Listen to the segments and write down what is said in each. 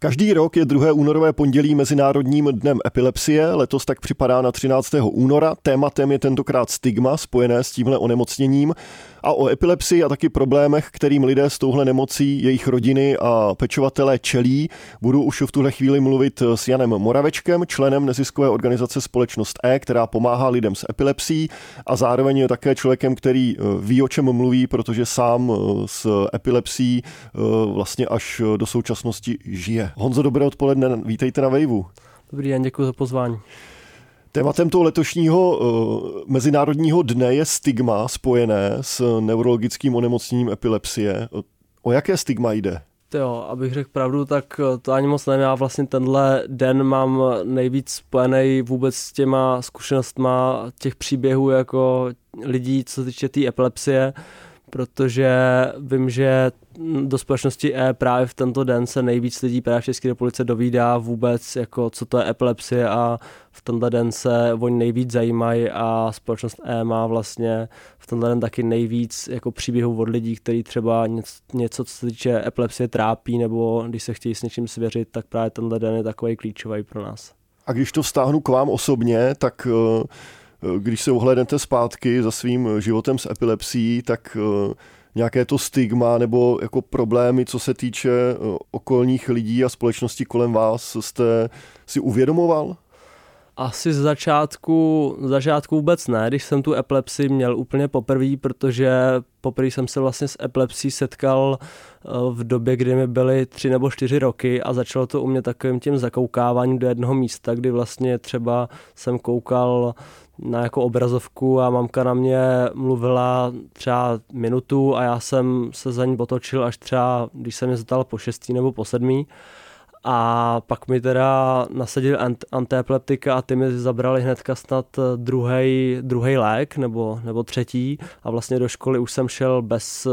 Každý rok je druhé únorové pondělí Mezinárodním dnem epilepsie, letos tak připadá na 13. února. Tématem je tentokrát stigma spojené s tímhle onemocněním a o epilepsii a taky problémech, kterým lidé s touhle nemocí, jejich rodiny a pečovatelé čelí. Budu už v tuhle chvíli mluvit s Janem Moravečkem, členem neziskové organizace Společnost E, která pomáhá lidem s epilepsií a zároveň je také člověkem, který eh, ví, o čem mluví, protože sám eh, s epilepsií eh, vlastně až do současnosti žije. Honzo, dobré odpoledne, vítejte na Vejvu. Dobrý den, děkuji za pozvání. Tématem toho letošního uh, mezinárodního dne je stigma spojené s neurologickým onemocněním epilepsie. O jaké stigma jde? Jo, abych řekl pravdu, tak to ani moc nevím. Já vlastně tenhle den mám nejvíc spojený vůbec s těma zkušenostma těch příběhů jako lidí, co se týče té tý epilepsie, protože vím, že do společnosti E právě v tento den se nejvíc lidí právě v České republice dovídá vůbec, jako co to je epilepsie a v tenhle den se oni nejvíc zajímají a společnost E má vlastně v tenhle den taky nejvíc jako příběhů od lidí, kteří třeba něco, něco, co se týče epilepsie trápí nebo když se chtějí s něčím svěřit, tak právě tenhle den je takový klíčový pro nás. A když to vztáhnu k vám osobně, tak uh když se ohlednete zpátky za svým životem s epilepsií, tak eh, nějaké to stigma nebo jako problémy, co se týče eh, okolních lidí a společnosti kolem vás, jste si uvědomoval? Asi z začátku, z začátku vůbec ne, když jsem tu epilepsii měl úplně poprvé, protože poprvé jsem se vlastně s epilepsí setkal eh, v době, kdy mi byly tři nebo čtyři roky a začalo to u mě takovým tím zakoukáváním do jednoho místa, kdy vlastně třeba jsem koukal na jako obrazovku a mamka na mě mluvila třeba minutu a já jsem se za ní otočil až třeba, když se mě zeptal po šestý nebo po sedmý a pak mi teda nasadil ant- antiepileptika a ty mi zabrali hnedka snad druhý lék nebo, nebo třetí a vlastně do školy už jsem šel bez,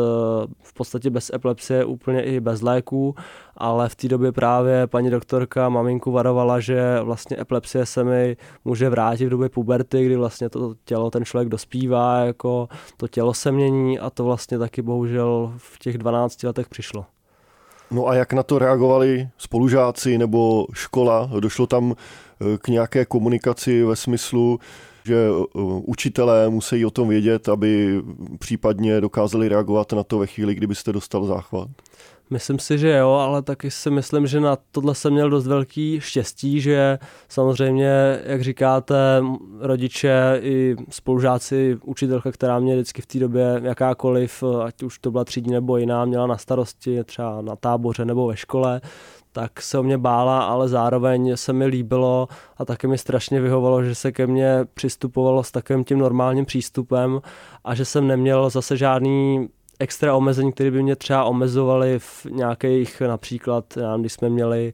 v podstatě bez epilepsie, úplně i bez léků, ale v té době právě paní doktorka maminku varovala, že vlastně epilepsie se mi může vrátit v době puberty, kdy vlastně to tělo, ten člověk dospívá, jako to tělo se mění a to vlastně taky bohužel v těch 12 letech přišlo. No a jak na to reagovali spolužáci nebo škola? Došlo tam eh, k nějaké komunikaci ve smyslu, že eh, učitelé musí o tom vědět, aby případně dokázali reagovat na to ve chvíli, kdybyste dostal záchvat? Myslím si, že jo, ale taky si myslím, že na tohle jsem měl dost velký štěstí, že samozřejmě, jak říkáte, rodiče i spolužáci, učitelka, která mě vždycky v té době jakákoliv, ať už to byla třídní nebo jiná, měla na starosti třeba na táboře nebo ve škole, tak se o mě bála, ale zároveň se mi líbilo a taky mi strašně vyhovalo, že se ke mně přistupovalo s takovým tím normálním přístupem a že jsem neměl zase žádný extra omezení, které by mě třeba omezovaly v nějakých například, když jsme měli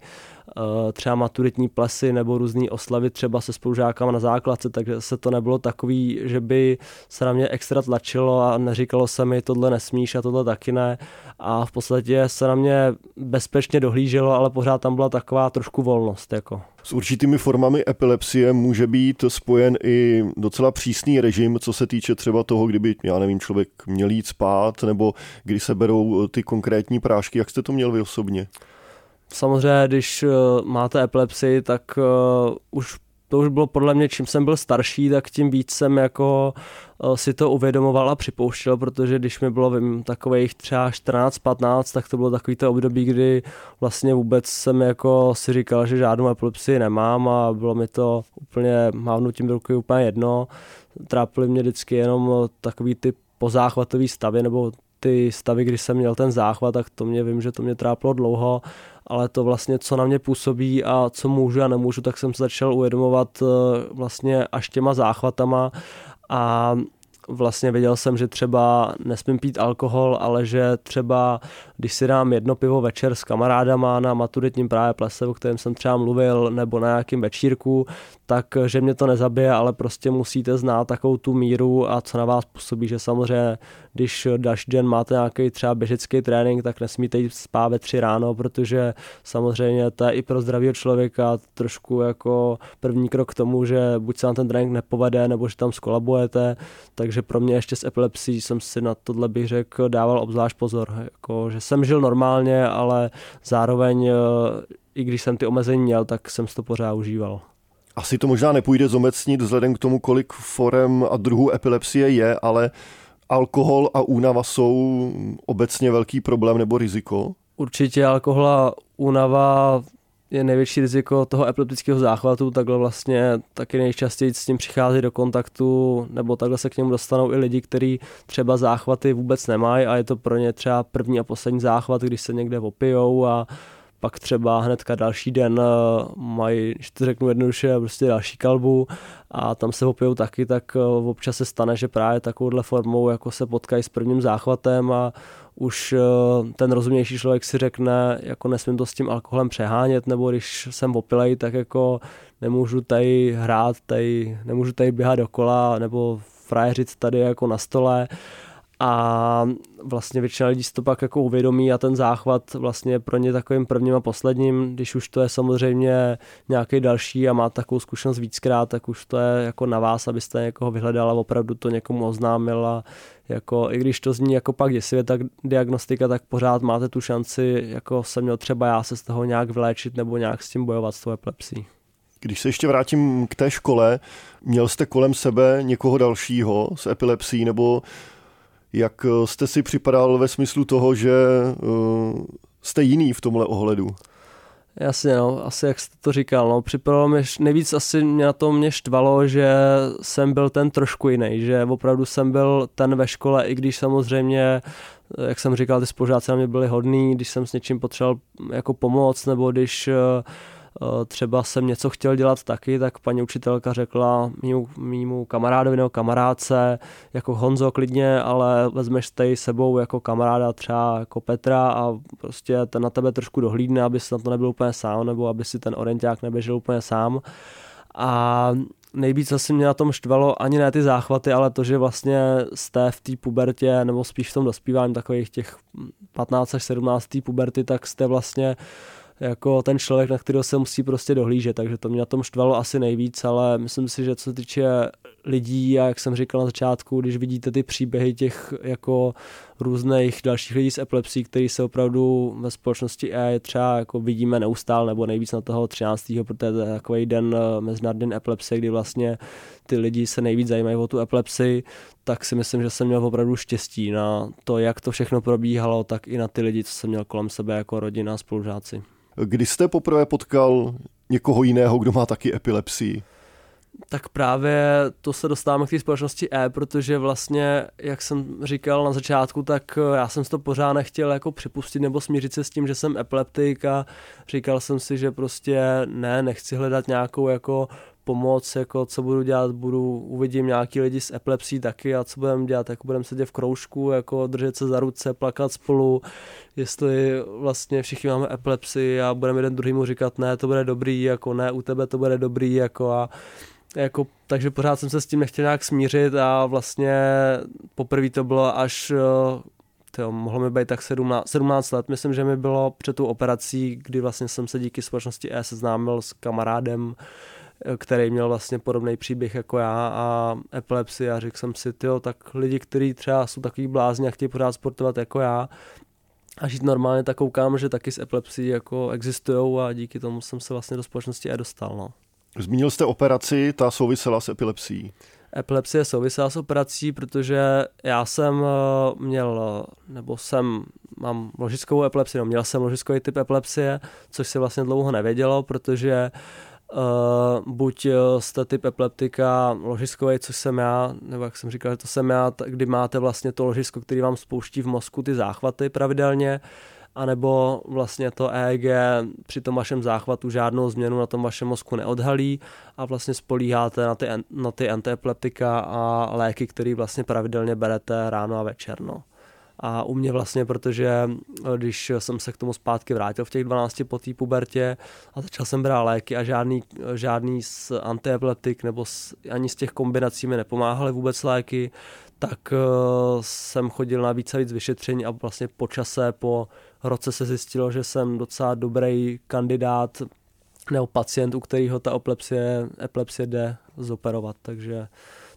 třeba maturitní plesy nebo různé oslavy třeba se spolužákama na základce, takže se to nebylo takový, že by se na mě extra tlačilo a neříkalo se mi tohle nesmíš a tohle taky ne a v podstatě se na mě bezpečně dohlíželo, ale pořád tam byla taková trošku volnost. Jako. S určitými formami epilepsie může být spojen i docela přísný režim, co se týče třeba toho, kdyby, já nevím, člověk měl jít spát, nebo kdy se berou ty konkrétní prášky. Jak jste to měl vy osobně? Samozřejmě, když eh, máte epilepsii, tak uh, už to už bylo podle mě, čím jsem byl starší, tak tím víc jsem jako uh, si to uvědomoval a připouštěl, protože když mi bylo vím, takových třeba 14-15, tak to bylo takový to období, kdy vlastně vůbec jsem jako si říkal, že žádnou epilepsii nemám a bylo mi to úplně mávnutím ruky úplně jedno. Trápily mě vždycky jenom takový ty pozáchvatový stavy nebo ty stavy, kdy jsem měl ten záchvat, tak to mě vím, že to mě trápilo dlouho, ale to vlastně, co na mě působí a co můžu a nemůžu, tak jsem se začal uvědomovat eh, vlastně až těma záchvatama. A vlastně věděl jsem, že třeba nesmím pít alkohol, ale že třeba když si dám jedno pivo večer s kamarádama na maturitním právě plese, o kterém jsem třeba mluvil, nebo na nějakým večírku, tak že mě to nezabije, ale prostě musíte znát takovou tu míru a co na vás působí, že samozřejmě, když další den máte nějaký třeba běžecký trénink, tak nesmíte jít spát ve tři ráno, protože samozřejmě to je i pro zdravého člověka trošku jako první krok k tomu, že buď se vám ten trénink nepovede, nebo že tam skolabujete, takže pro mě ještě s epilepsí jsem si na tohle bych řekl dával obzvlášť pozor, jako, že jsem žil normálně, ale zároveň eh, i když jsem ty omezení měl, tak jsem to pořád užíval. Asi to možná nepůjde zomecnit vzhledem k tomu, kolik forem a druhů epilepsie je, ale alkohol a únava jsou obecně velký problém nebo riziko? Určitě alkohol a únava je největší riziko toho epileptického záchvatu, takhle vlastně taky nejčastěji s tím přichází do kontaktu, nebo takhle se k němu dostanou i lidi, kteří třeba záchvaty vůbec nemají a je to pro ně třeba první a poslední záchvat, když se někde opijou a pak třeba hnedka další den eh, mají, když to řeknu jednoduše, prostě další kalbu a tam se opijou taky, tak eh, občas se stane, že právě takovouhle formou jako se potkají s prvním záchvatem a už eh, ten rozumnější člověk si řekne, jako nesmím to s tím alkoholem přehánět, nebo když jsem opilej, tak jako nemůžu tady hrát, tady, nemůžu tady běhat dokola, nebo frajeřit tady jako na stole a vlastně většina lidí si to pak jako uvědomí a ten záchvat vlastně pro ně takovým prvním a posledním, když už to je samozřejmě nějaký další a má takovou zkušenost víckrát, tak už to je jako na vás, abyste někoho vyhledal a opravdu to někomu oznámil a jako, i když to zní jako pak děsivě tak diagnostika, tak pořád máte tu šanci, jako jsem měl třeba já se z toho nějak vyléčit nebo nějak s tím bojovat s tou epilepsí. Když se ještě vrátím k té škole, měl jste kolem sebe někoho dalšího s epilepsí nebo jak eh, jste si připadal ve smyslu toho, že uh, jste jiný v tomhle ohledu? Jasně, no, asi jak jste to říkal, no, připadalo mi, nejvíc asi mě na to mě štvalo, že jsem byl ten trošku jiný, že opravdu jsem byl ten ve škole, i když samozřejmě, jak jsem říkal, ty spolužáci na mě byli hodní, když jsem s něčím potřeboval jako pomoct, nebo když uh, Eh, třeba jsem něco chtěl dělat taky, tak paní učitelka řekla mýmu, mýmu kamarádovi nebo kamarádce, jako Honzo klidně, ale vezmeš tady sebou jako kamaráda třeba jako Petra a prostě ten na tebe trošku dohlídne, aby si na to nebyl úplně sám, nebo aby si ten orienták neběžel úplně sám. A nejvíc asi mě na tom štvalo ani ne ty záchvaty, ale to, že vlastně jste v té pubertě, nebo spíš v tom dospívání takových těch 15 až 17. puberty, tak jste vlastně uh, jako ten člověk, na kterého se musí prostě dohlížet, takže to mě na tom štvalo asi nejvíc, ale myslím si, že co se týče lidí a jak jsem říkal na začátku, když vidíte ty příběhy těch jako různých dalších lidí s epilepsí, který se opravdu ve společnosti E třeba jako vidíme neustále nebo nejvíc na toho 13. protože to je takový den eh, Mezinárodní epilepsie, kdy vlastně ty lidi se nejvíc zajímají o tu epilepsii, tak si myslím, že jsem měl opravdu štěstí na to, jak to všechno probíhalo, tak i na ty lidi, co jsem měl kolem sebe jako rodina spolužáci. Kdy jste poprvé potkal někoho jiného, kdo má taky epilepsii? Tak právě to se dostáváme k té společnosti E, protože vlastně, jak jsem říkal na začátku, tak já jsem si to pořád nechtěl jako připustit nebo smířit se s tím, že jsem epileptik a říkal jsem si, že prostě ne, nechci hledat nějakou jako pomoc, jako co budu dělat, budu, uvidím nějaký lidi s epilepsí taky a co budeme dělat, jako budeme sedět v kroužku, jako držet se za ruce, plakat spolu, jestli vlastně všichni máme epilepsii a budeme jeden druhýmu říkat, ne, to bude dobrý, jako ne, u tebe to bude dobrý, jako a jako, takže pořád jsem se s tím nechtěl nějak smířit a vlastně poprvé to bylo až to mohlo mi být tak 17, 17 let. Myslím, že mi bylo před tou operací, kdy vlastně jsem se díky společnosti E seznámil s kamarádem, který měl vlastně podobný příběh jako já a epilepsii a řekl jsem si, tyjo, tak lidi, kteří třeba jsou takový blázni a chtějí pořád sportovat jako já a žít normálně, tak koukám, že taky s epilepsií jako existují a díky tomu jsem se vlastně do společnosti i dostal. No. Zmínil jste operaci, ta souvisela s epilepsií. Epilepsie souvisela s operací, protože já jsem eh, měl, nebo jsem, mám ložickou epilepsii, no měl jsem ložiskový typ epilepsie, což se vlastně dlouho nevědělo, protože uh, Uh, buď eh, jste typ epileptika ložiskový, což jsem já, nebo jak jsem říkal, že to jsem já, kdy máte vlastně to ložisko, který vám spouští v mozku ty záchvaty pravidelně, anebo vlastně to EEG při tom vašem záchvatu žádnou změnu na tom vašem mozku neodhalí a vlastně spolíháte na ty, na ty antiepileptika a léky, které vlastně pravidelně berete ráno a večer. No. A u mě vlastně, protože eh, když jsem se k tomu zpátky vrátil v těch 12 po té pubertě a začal jsem brát léky a žádný, žádný z antiepileptik nebo z, ani z těch kombinací mi nepomáhaly vůbec léky, tak uh, jsem chodil na více a víc vyšetření a vlastně po čase, po roce se zjistilo, že jsem docela dobrý kandidát nebo pacient, u kterého ta epilepsie, epilepsie jde zoperovat, takže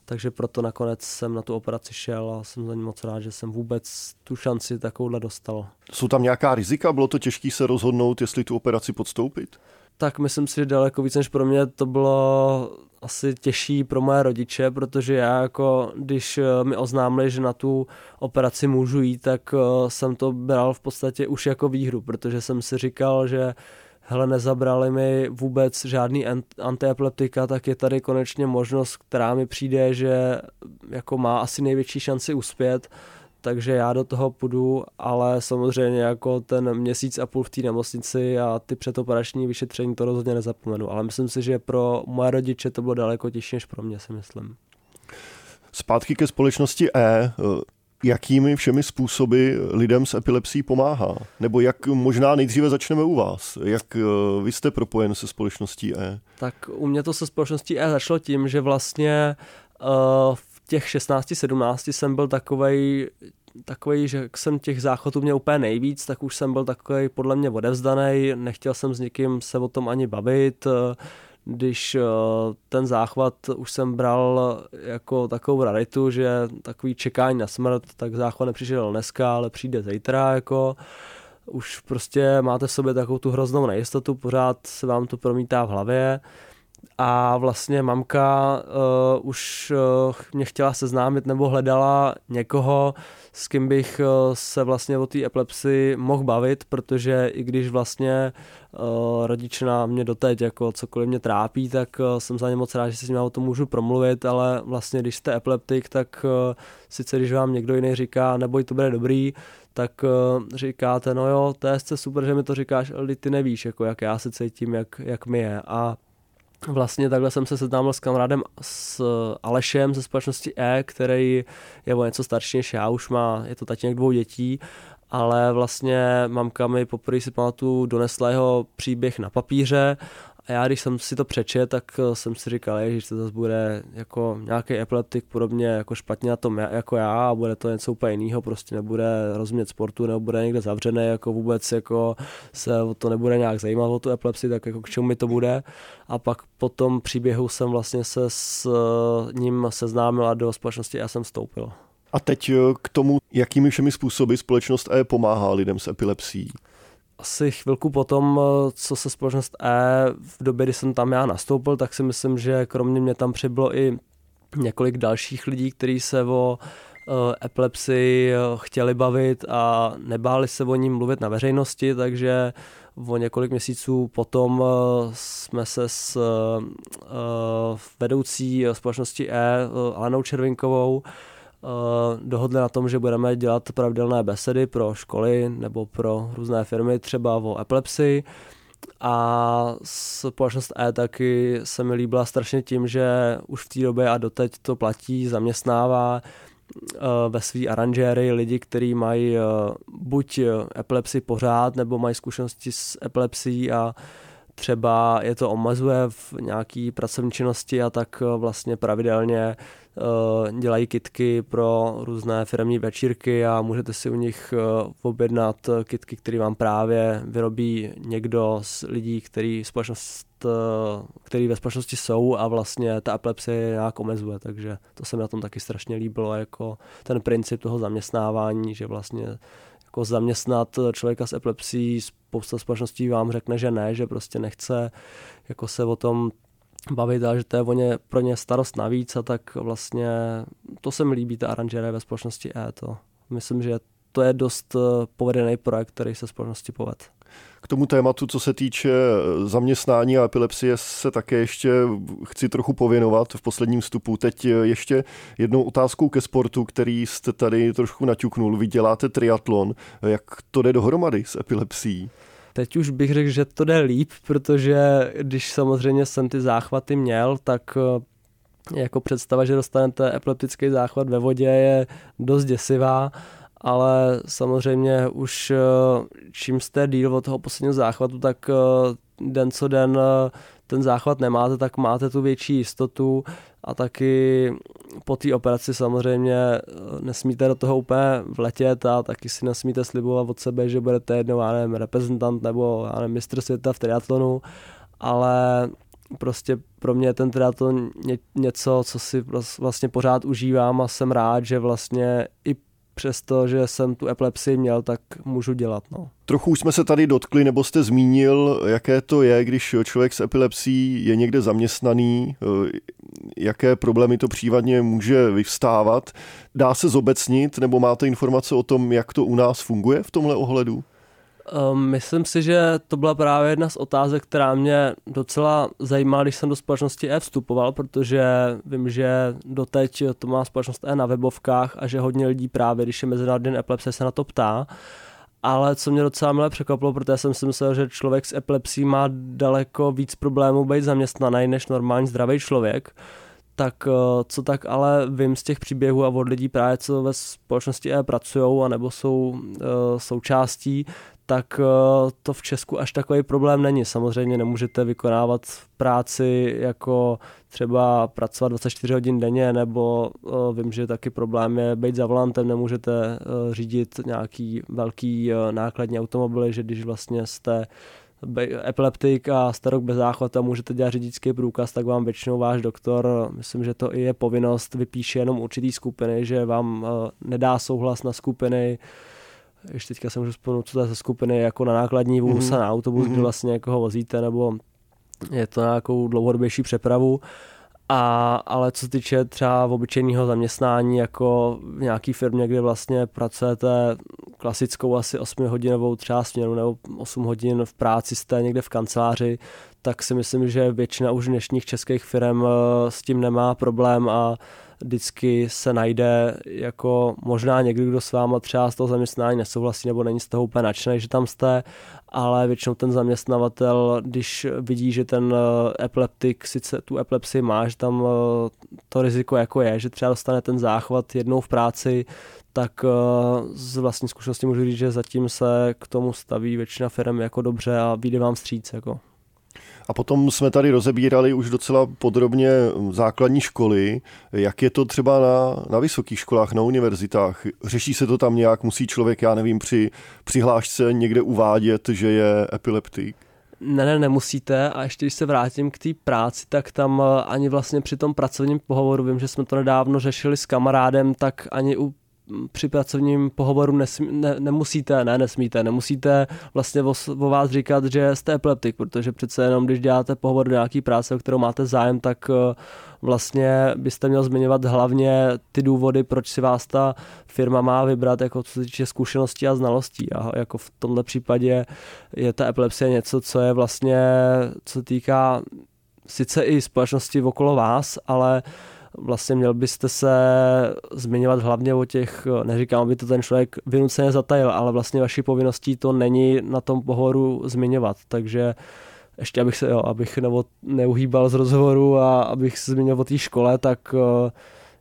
takže proto nakonec jsem na tu operaci šel a jsem za ní moc rád, že jsem vůbec tu šanci takovouhle dostal. Jsou tam nějaká rizika? Bylo to těžké se rozhodnout, jestli tu operaci podstoupit? Tak myslím si, že daleko víc než pro mě to bylo asi těžší pro moje rodiče, protože já jako, když eh, mi oznámili, že na tu operaci můžu jít, tak eh, jsem to bral v podstatě už jako výhru, protože jsem si říkal, že hele, nezabrali mi vůbec žádný antiepileptika, tak je tady konečně možnost, která mi přijde, že jako má asi největší šanci uspět, takže já do toho půjdu, ale samozřejmě jako ten měsíc a půl v té nemocnici a ty předoperační vyšetření to rozhodně nezapomenu, ale myslím si, že pro moje rodiče to bylo daleko těžší než pro mě, si myslím. Zpátky ke společnosti E jakými všemi způsoby lidem s epilepsí pomáhá? Nebo jak možná nejdříve začneme u vás? Jak eh, vy jste propojen se společností E? Tak u mě to se společností E začalo tím, že vlastně uh, v těch 16-17 jsem byl takovej takový, že jsem těch záchodů měl úplně nejvíc, tak už jsem byl takový podle mě odevzdaný, nechtěl jsem s někým se o tom ani bavit, když eh, ten záchvat už jsem bral jako takovou raritu, že takový čekání na smrt, tak záchvat nepřišel dneska, ale přijde zítra, jako. Už prostě máte v sobě takovou tu hroznou nejistotu, pořád se vám to promítá v hlavě a vlastně mamka uh, už uh, mě chtěla seznámit nebo hledala někoho, s kým bych uh, se vlastně o té epilepsii mohl bavit, protože i když vlastně uh, rodiče na mě doteď jako cokoliv mě trápí, tak uh, jsem za ně moc rád, že si s nimi o tom můžu promluvit, ale vlastně když jste epileptik, tak uh, sice když vám někdo jiný říká, neboj, to bude dobrý, tak uh, říkáte, no jo, to je super, že mi to říkáš, ale ty nevíš, jako jak já se cítím, jak, jak mi je. A Vlastně takhle jsem se seznámil s kamarádem s Alešem ze společnosti E, který je o něco starší než já, už má, je to tatínek dvou dětí, ale vlastně mamka mi poprvé si pamatuju donesla jeho příběh na papíře a já, když jsem si to přečet, tak eh, jsem si říkal, že to zase bude jako nějaký epileptik podobně jako špatně na tom jako já a bude to něco úplně jiného, prostě nebude rozumět sportu, nebo bude někde zavřený, jako vůbec jako se o to nebude nějak zajímat o tu epilepsii, tak jako k čemu mi to bude. A pak po tom příběhu jsem vlastně se s eh, ním seznámil a do společnosti já jsem vstoupil. A teď eh, k tomu, jakými všemi způsoby společnost E pomáhá lidem s epilepsií asi chvilku potom, co se společnost E v době, kdy jsem tam já nastoupil, tak si myslím, že kromě mě tam přibylo i několik dalších lidí, kteří se o epilepsii chtěli bavit a nebáli se o ní mluvit na veřejnosti, takže o několik měsíců potom jsme se s vedoucí společnosti E, Alenou Červinkovou, Eh, dohodli na tom, že budeme dělat pravidelné besedy pro školy nebo pro různé firmy, třeba o epilepsii. A společnost E taky se mi líbila strašně tím, že už v té době a doteď to platí, zaměstnává eh, ve své aranžéry lidi, kteří mají eh, buď epilepsii pořád, nebo mají zkušenosti s epilepsií a třeba je to omezuje v nějaký pracovní činnosti a tak vlastně pravidelně Eh, dělají kitky pro různé firmní večírky a můžete si u nich eh, objednat kitky, které vám právě vyrobí někdo z lidí, který, společnost, eh, který ve společnosti jsou a vlastně ta epilepsie nějak omezuje, takže to se mi na tom taky strašně líbilo, jako ten princip toho zaměstnávání, že vlastně jako zaměstnat člověka s epilepsií, spousta společností vám řekne, že ne, že prostě nechce jako se o tom bavit a že to je o ně, pro ně starost navíc a tak vlastně to se mi líbí, ta aranžéra ve společnosti E. To. Myslím, že to je dost eh, povedený projekt, který se společnosti poved. K tomu tématu, co se týče eh, zaměstnání a epilepsie, se také ještě chci trochu pověnovat v posledním vstupu. Teď eh, ještě jednou otázkou ke sportu, který jste tady trošku naťuknul. Vy děláte triatlon. Jak to jde dohromady s epilepsií? Teď už bych řekl, že to jde líp, protože když samozřejmě jsem ty záchvaty měl, tak eh, jako představa, že dostanete epileptický záchvat ve vodě je dost děsivá ale samozřejmě už eh, čím jste díl od toho posledního záchvatu, tak eh, den co den ten záchvat nemáte, tak máte tu větší jistotu a taky po té operaci samozřejmě nesmíte do toho úplně vletět a taky si nesmíte slibovat od sebe, že budete jednou, já nevím, reprezentant nebo já nevím, mistr světa v triatlonu, ale prostě pro mě je ten triatlon něco, co si vlastně pořád užívám a jsem rád, že vlastně i přesto, že jsem tu epilepsii měl, tak můžu dělat. No. Trochu už jsme se tady dotkli, nebo jste zmínil, jaké to je, když člověk s epilepsií je někde zaměstnaný, jaké problémy to případně může vyvstávat. Dá se zobecnit, nebo máte informace o tom, jak to u nás funguje v tomhle ohledu? Um, myslím si, že to byla právě jedna z otázek, která mě docela zajímala, když jsem do společnosti E vstupoval, protože vím, že doteď to má společnost E na webovkách a že hodně lidí právě, když je Mezinárodní den epilepsie, se na to ptá. Ale co mě docela milé překvapilo, protože jsem si myslel, že člověk s epilepsí má daleko víc problémů být zaměstnaný než normální zdravý člověk tak eh, co tak ale vím z těch příběhů a od lidí právě, co ve společnosti E pracují a nebo jsou uh, součástí, tak eh, to v Česku až takový problém není. Samozřejmě nemůžete vykonávat práci jako třeba pracovat 24 hodin denně, nebo eh, vím, že taky problém je být za volantem, nemůžete eh, řídit nějaký velký nákladní automobily, že když vlastně jste epileptik a starok bez záchvata můžete dělat řidičský průkaz, tak vám většinou váš doktor, myslím, že to i je povinnost, vypíše jenom určitý skupiny, že vám nedá souhlas na skupiny, ještě teďka se můžu vzpomenout, co to je za skupiny, jako na nákladní vůz mm-hmm. a na autobus, mm-hmm. kdy mhm. vlastně jako ho vozíte, nebo je to nějakou dlouhodobější přepravu. A, ale co se týče třeba obyčejného zaměstnání, jako v nějaké firmě, kde vlastně pracujete klasickou asi 8 hodinovou třeba směnu nebo 8 hodin v práci jste někde v kanceláři, tak si myslím, že většina už dnešních českých firm eh, s tím nemá problém a vždycky se najde jako možná někdo, kdo s váma třeba z toho zaměstnání nesouhlasí nebo není z toho úplně nadšený, že tam jste, ale většinou ten zaměstnavatel, když vidí, že ten eh, epileptik sice tu epilepsii má, že tam eh, to riziko jako je, že třeba dostane ten záchvat jednou v práci, tak eh, z vlastní zkušenosti můžu říct, že zatím se k tomu staví většina firm jako dobře a vyjde vám vstříc. Jako. A potom jsme tady rozebírali už docela podrobně základní školy. Jak je to třeba na, na vysokých školách, na univerzitách? Řeší se to tam nějak? Musí člověk, já nevím, při přihlášce někde uvádět, že je epileptik? Ne, ne, nemusíte. A ještě když se vrátím k té práci, tak tam eh, ani vlastně při tom pracovním pohovoru, vím, že jsme to nedávno řešili s kamarádem, tak ani u při pracovním pohovoru nesmí, ne, nemusíte, ne, nesmíte, nemusíte vlastně o, o vás říkat, že jste epileptik, protože přece jenom, když děláte pohovor do nějaký práce, o kterou máte zájem, tak eh, vlastně byste měl zmiňovat hlavně ty důvody, proč si vás ta firma má vybrat, jako co se týče zkušeností a znalostí. A jako v tomto případě je ta epilepsie něco, co je vlastně, co týká sice i společnosti okolo vás, ale vlastně měl byste se zmiňovat hlavně o těch, neříkám, aby to ten člověk vynuceně zatajil, ale vlastně vaší povinností to není na tom pohovoru zmiňovat, takže ještě abych se, jo, abych neuhýbal z rozhovoru a abych se zmínil o té škole, tak uh,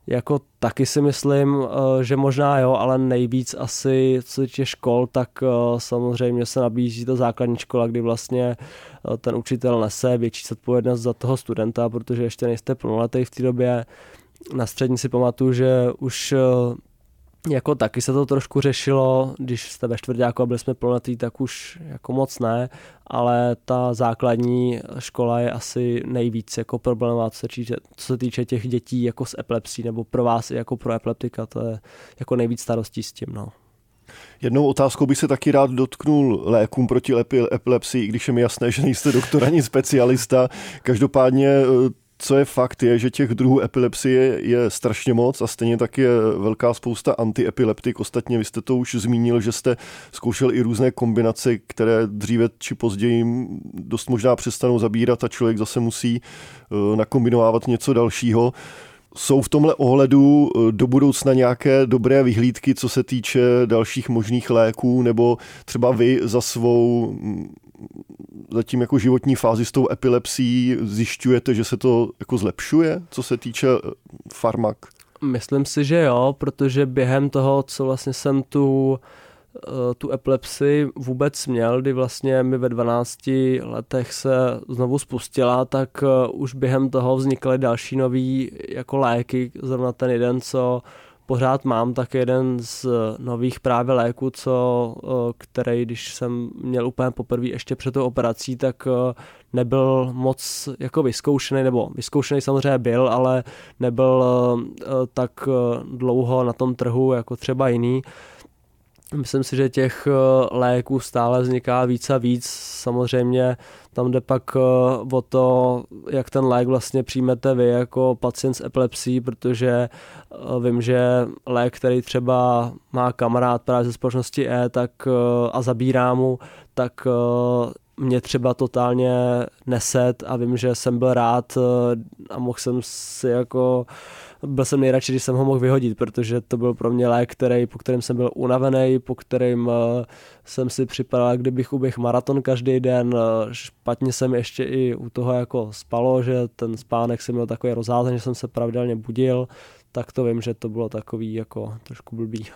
jako taky si myslím, eh, že možná jo, ale nejvíc asi co týče škol, tak eh, samozřejmě se nabízí ta základní škola, kdy vlastně eh, ten učitel nese větší zodpovědnost za toho studenta, protože ještě nejste plnoletý v té době. Na střední si pamatuju, že už jako taky se to trošku řešilo, když jste ve čtvrtáku a byli jsme plnoletí, tak už jako moc ne, ale ta základní škola je asi nejvíc jako problémová, co se týče, co se týče těch dětí jako s epilepsí, nebo pro vás jako pro epileptika, to je jako nejvíc starostí s tím. No. Jednou otázkou bych se taky rád dotknul lékům proti epilepsii, i když je mi jasné, že nejste doktor ani specialista. Každopádně co je fakt, je, že těch druhů epilepsie je strašně moc a stejně tak je velká spousta antiepileptik. Ostatně vy jste to už zmínil, že jste zkoušel i různé kombinace, které dříve či později dost možná přestanou zabírat a člověk zase musí eh, nakombinovávat něco dalšího. Jsou v tomhle ohledu eh, do budoucna nějaké dobré vyhlídky, co se týče dalších možných léků, nebo třeba vy za svou zatím jako životní fázi s tou epilepsí zjišťujete, že se to jako zlepšuje, co se týče eh, farmak? Myslím si, že jo, protože během toho, co vlastně jsem tu eh, tu epilepsii vůbec měl, kdy vlastně mi ve 12 letech se znovu spustila, tak eh, už během toho vznikaly další nový jako léky, zrovna ten jeden, co pořád mám, tak jeden z nových právě léků, co, který, když jsem měl úplně poprvé ještě před tou operací, tak nebyl moc jako vyzkoušený, nebo vyzkoušený samozřejmě byl, ale nebyl tak dlouho na tom trhu jako třeba jiný. Myslím si, že těch léků stále vzniká víc a víc. Samozřejmě tam jde pak eh, o to, jak ten lék vlastně přijmete vy jako pacient s epilepsí, protože eh, vím, že lék, který třeba má kamarád právě ze společnosti E tak, eh, a zabírá mu, tak mě třeba totálně neset a vím, že jsem byl rád a mohl jsem si jako byl jsem nejradši, když jsem ho mohl vyhodit, protože to byl pro mě lék, který, po kterém jsem byl unavený, po kterém uh, jsem si připadal, kdybych uběh maraton každý den. Uh, špatně jsem ještě i u toho jako spalo, že ten spánek jsem měl takový rozházený, že jsem se pravidelně budil, tak to vím, že to bylo takový jako trošku blbý.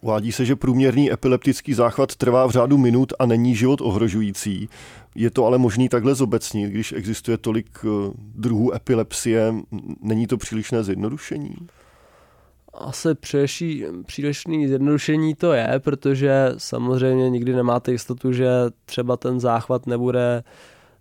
Uvádí se, že průměrný epileptický záchvat trvá v řádu minut a není život ohrožující. Je to ale možný takhle zobecnit, když existuje tolik eh, druhů epilepsie. Není to přílišné zjednodušení? Asi přílišný, přílišný zjednodušení to je, protože samozřejmě nikdy nemáte jistotu, že třeba ten záchvat nebude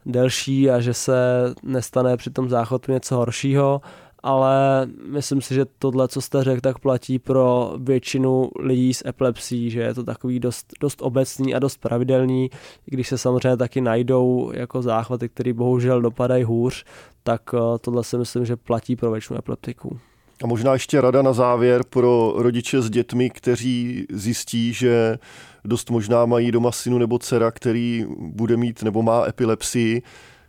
delší a že se nestane při tom záchvatu něco horšího ale myslím si, že tohle, co jste řekl, tak platí pro většinu lidí s epilepsí, že je to takový dost, dost obecný a dost pravidelný, i když se samozřejmě taky najdou jako záchvaty, které bohužel dopadají hůř, tak eh, tohle si myslím, že platí pro většinu epileptiků. A možná ještě rada na závěr pro rodiče s dětmi, kteří zjistí, že dost možná mají doma synu nebo dcera, který bude mít nebo má epilepsii,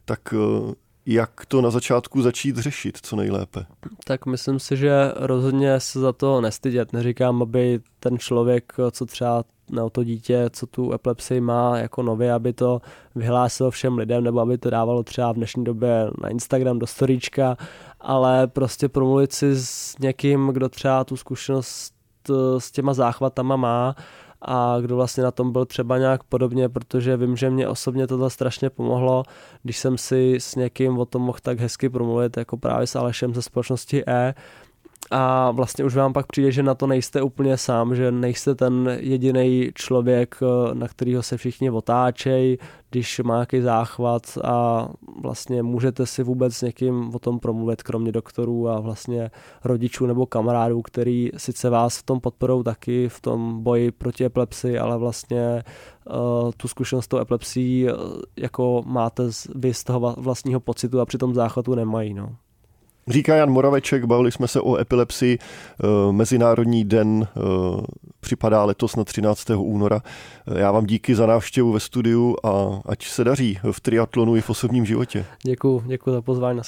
tak eh, jak to na začátku začít řešit co nejlépe? Tak myslím si, že rozhodně se za to nestydět. Neříkám, aby ten člověk, co třeba na to dítě, co tu epilepsii má jako nově, aby to vyhlásil všem lidem, nebo aby to dávalo třeba v dnešní době na Instagram do storíčka, ale prostě promluvit si s někým, kdo třeba tu zkušenost eh, s těma záchvatama má a kdo vlastně na tom byl třeba nějak podobně, protože vím, že mě osobně tohle strašně pomohlo, když jsem si s někým o tom mohl tak hezky promluvit, jako právě s Alešem ze společnosti E, a vlastně už vám pak přijde, že na to nejste úplně sám, že nejste ten jediný člověk, na kterého se všichni otáčejí, když má nějaký záchvat a vlastně můžete si vůbec s někým o tom promluvit, kromě doktorů a vlastně rodičů nebo kamarádů, který sice vás v tom podporou taky v tom boji proti epilepsii, ale vlastně uh, tu zkušenost s tou epilepsií uh, jako máte vy z toho vlastního pocitu a při tom záchvatu nemají. No. Říká Jan Moraveček, bavili jsme se o epilepsii. Eh, Mezinárodní den eh, připadá letos na 13. února. Eh, já vám díky za návštěvu ve studiu a ať se daří v triatlonu i v osobním životě. Děkuji, děkuji za pozvání, na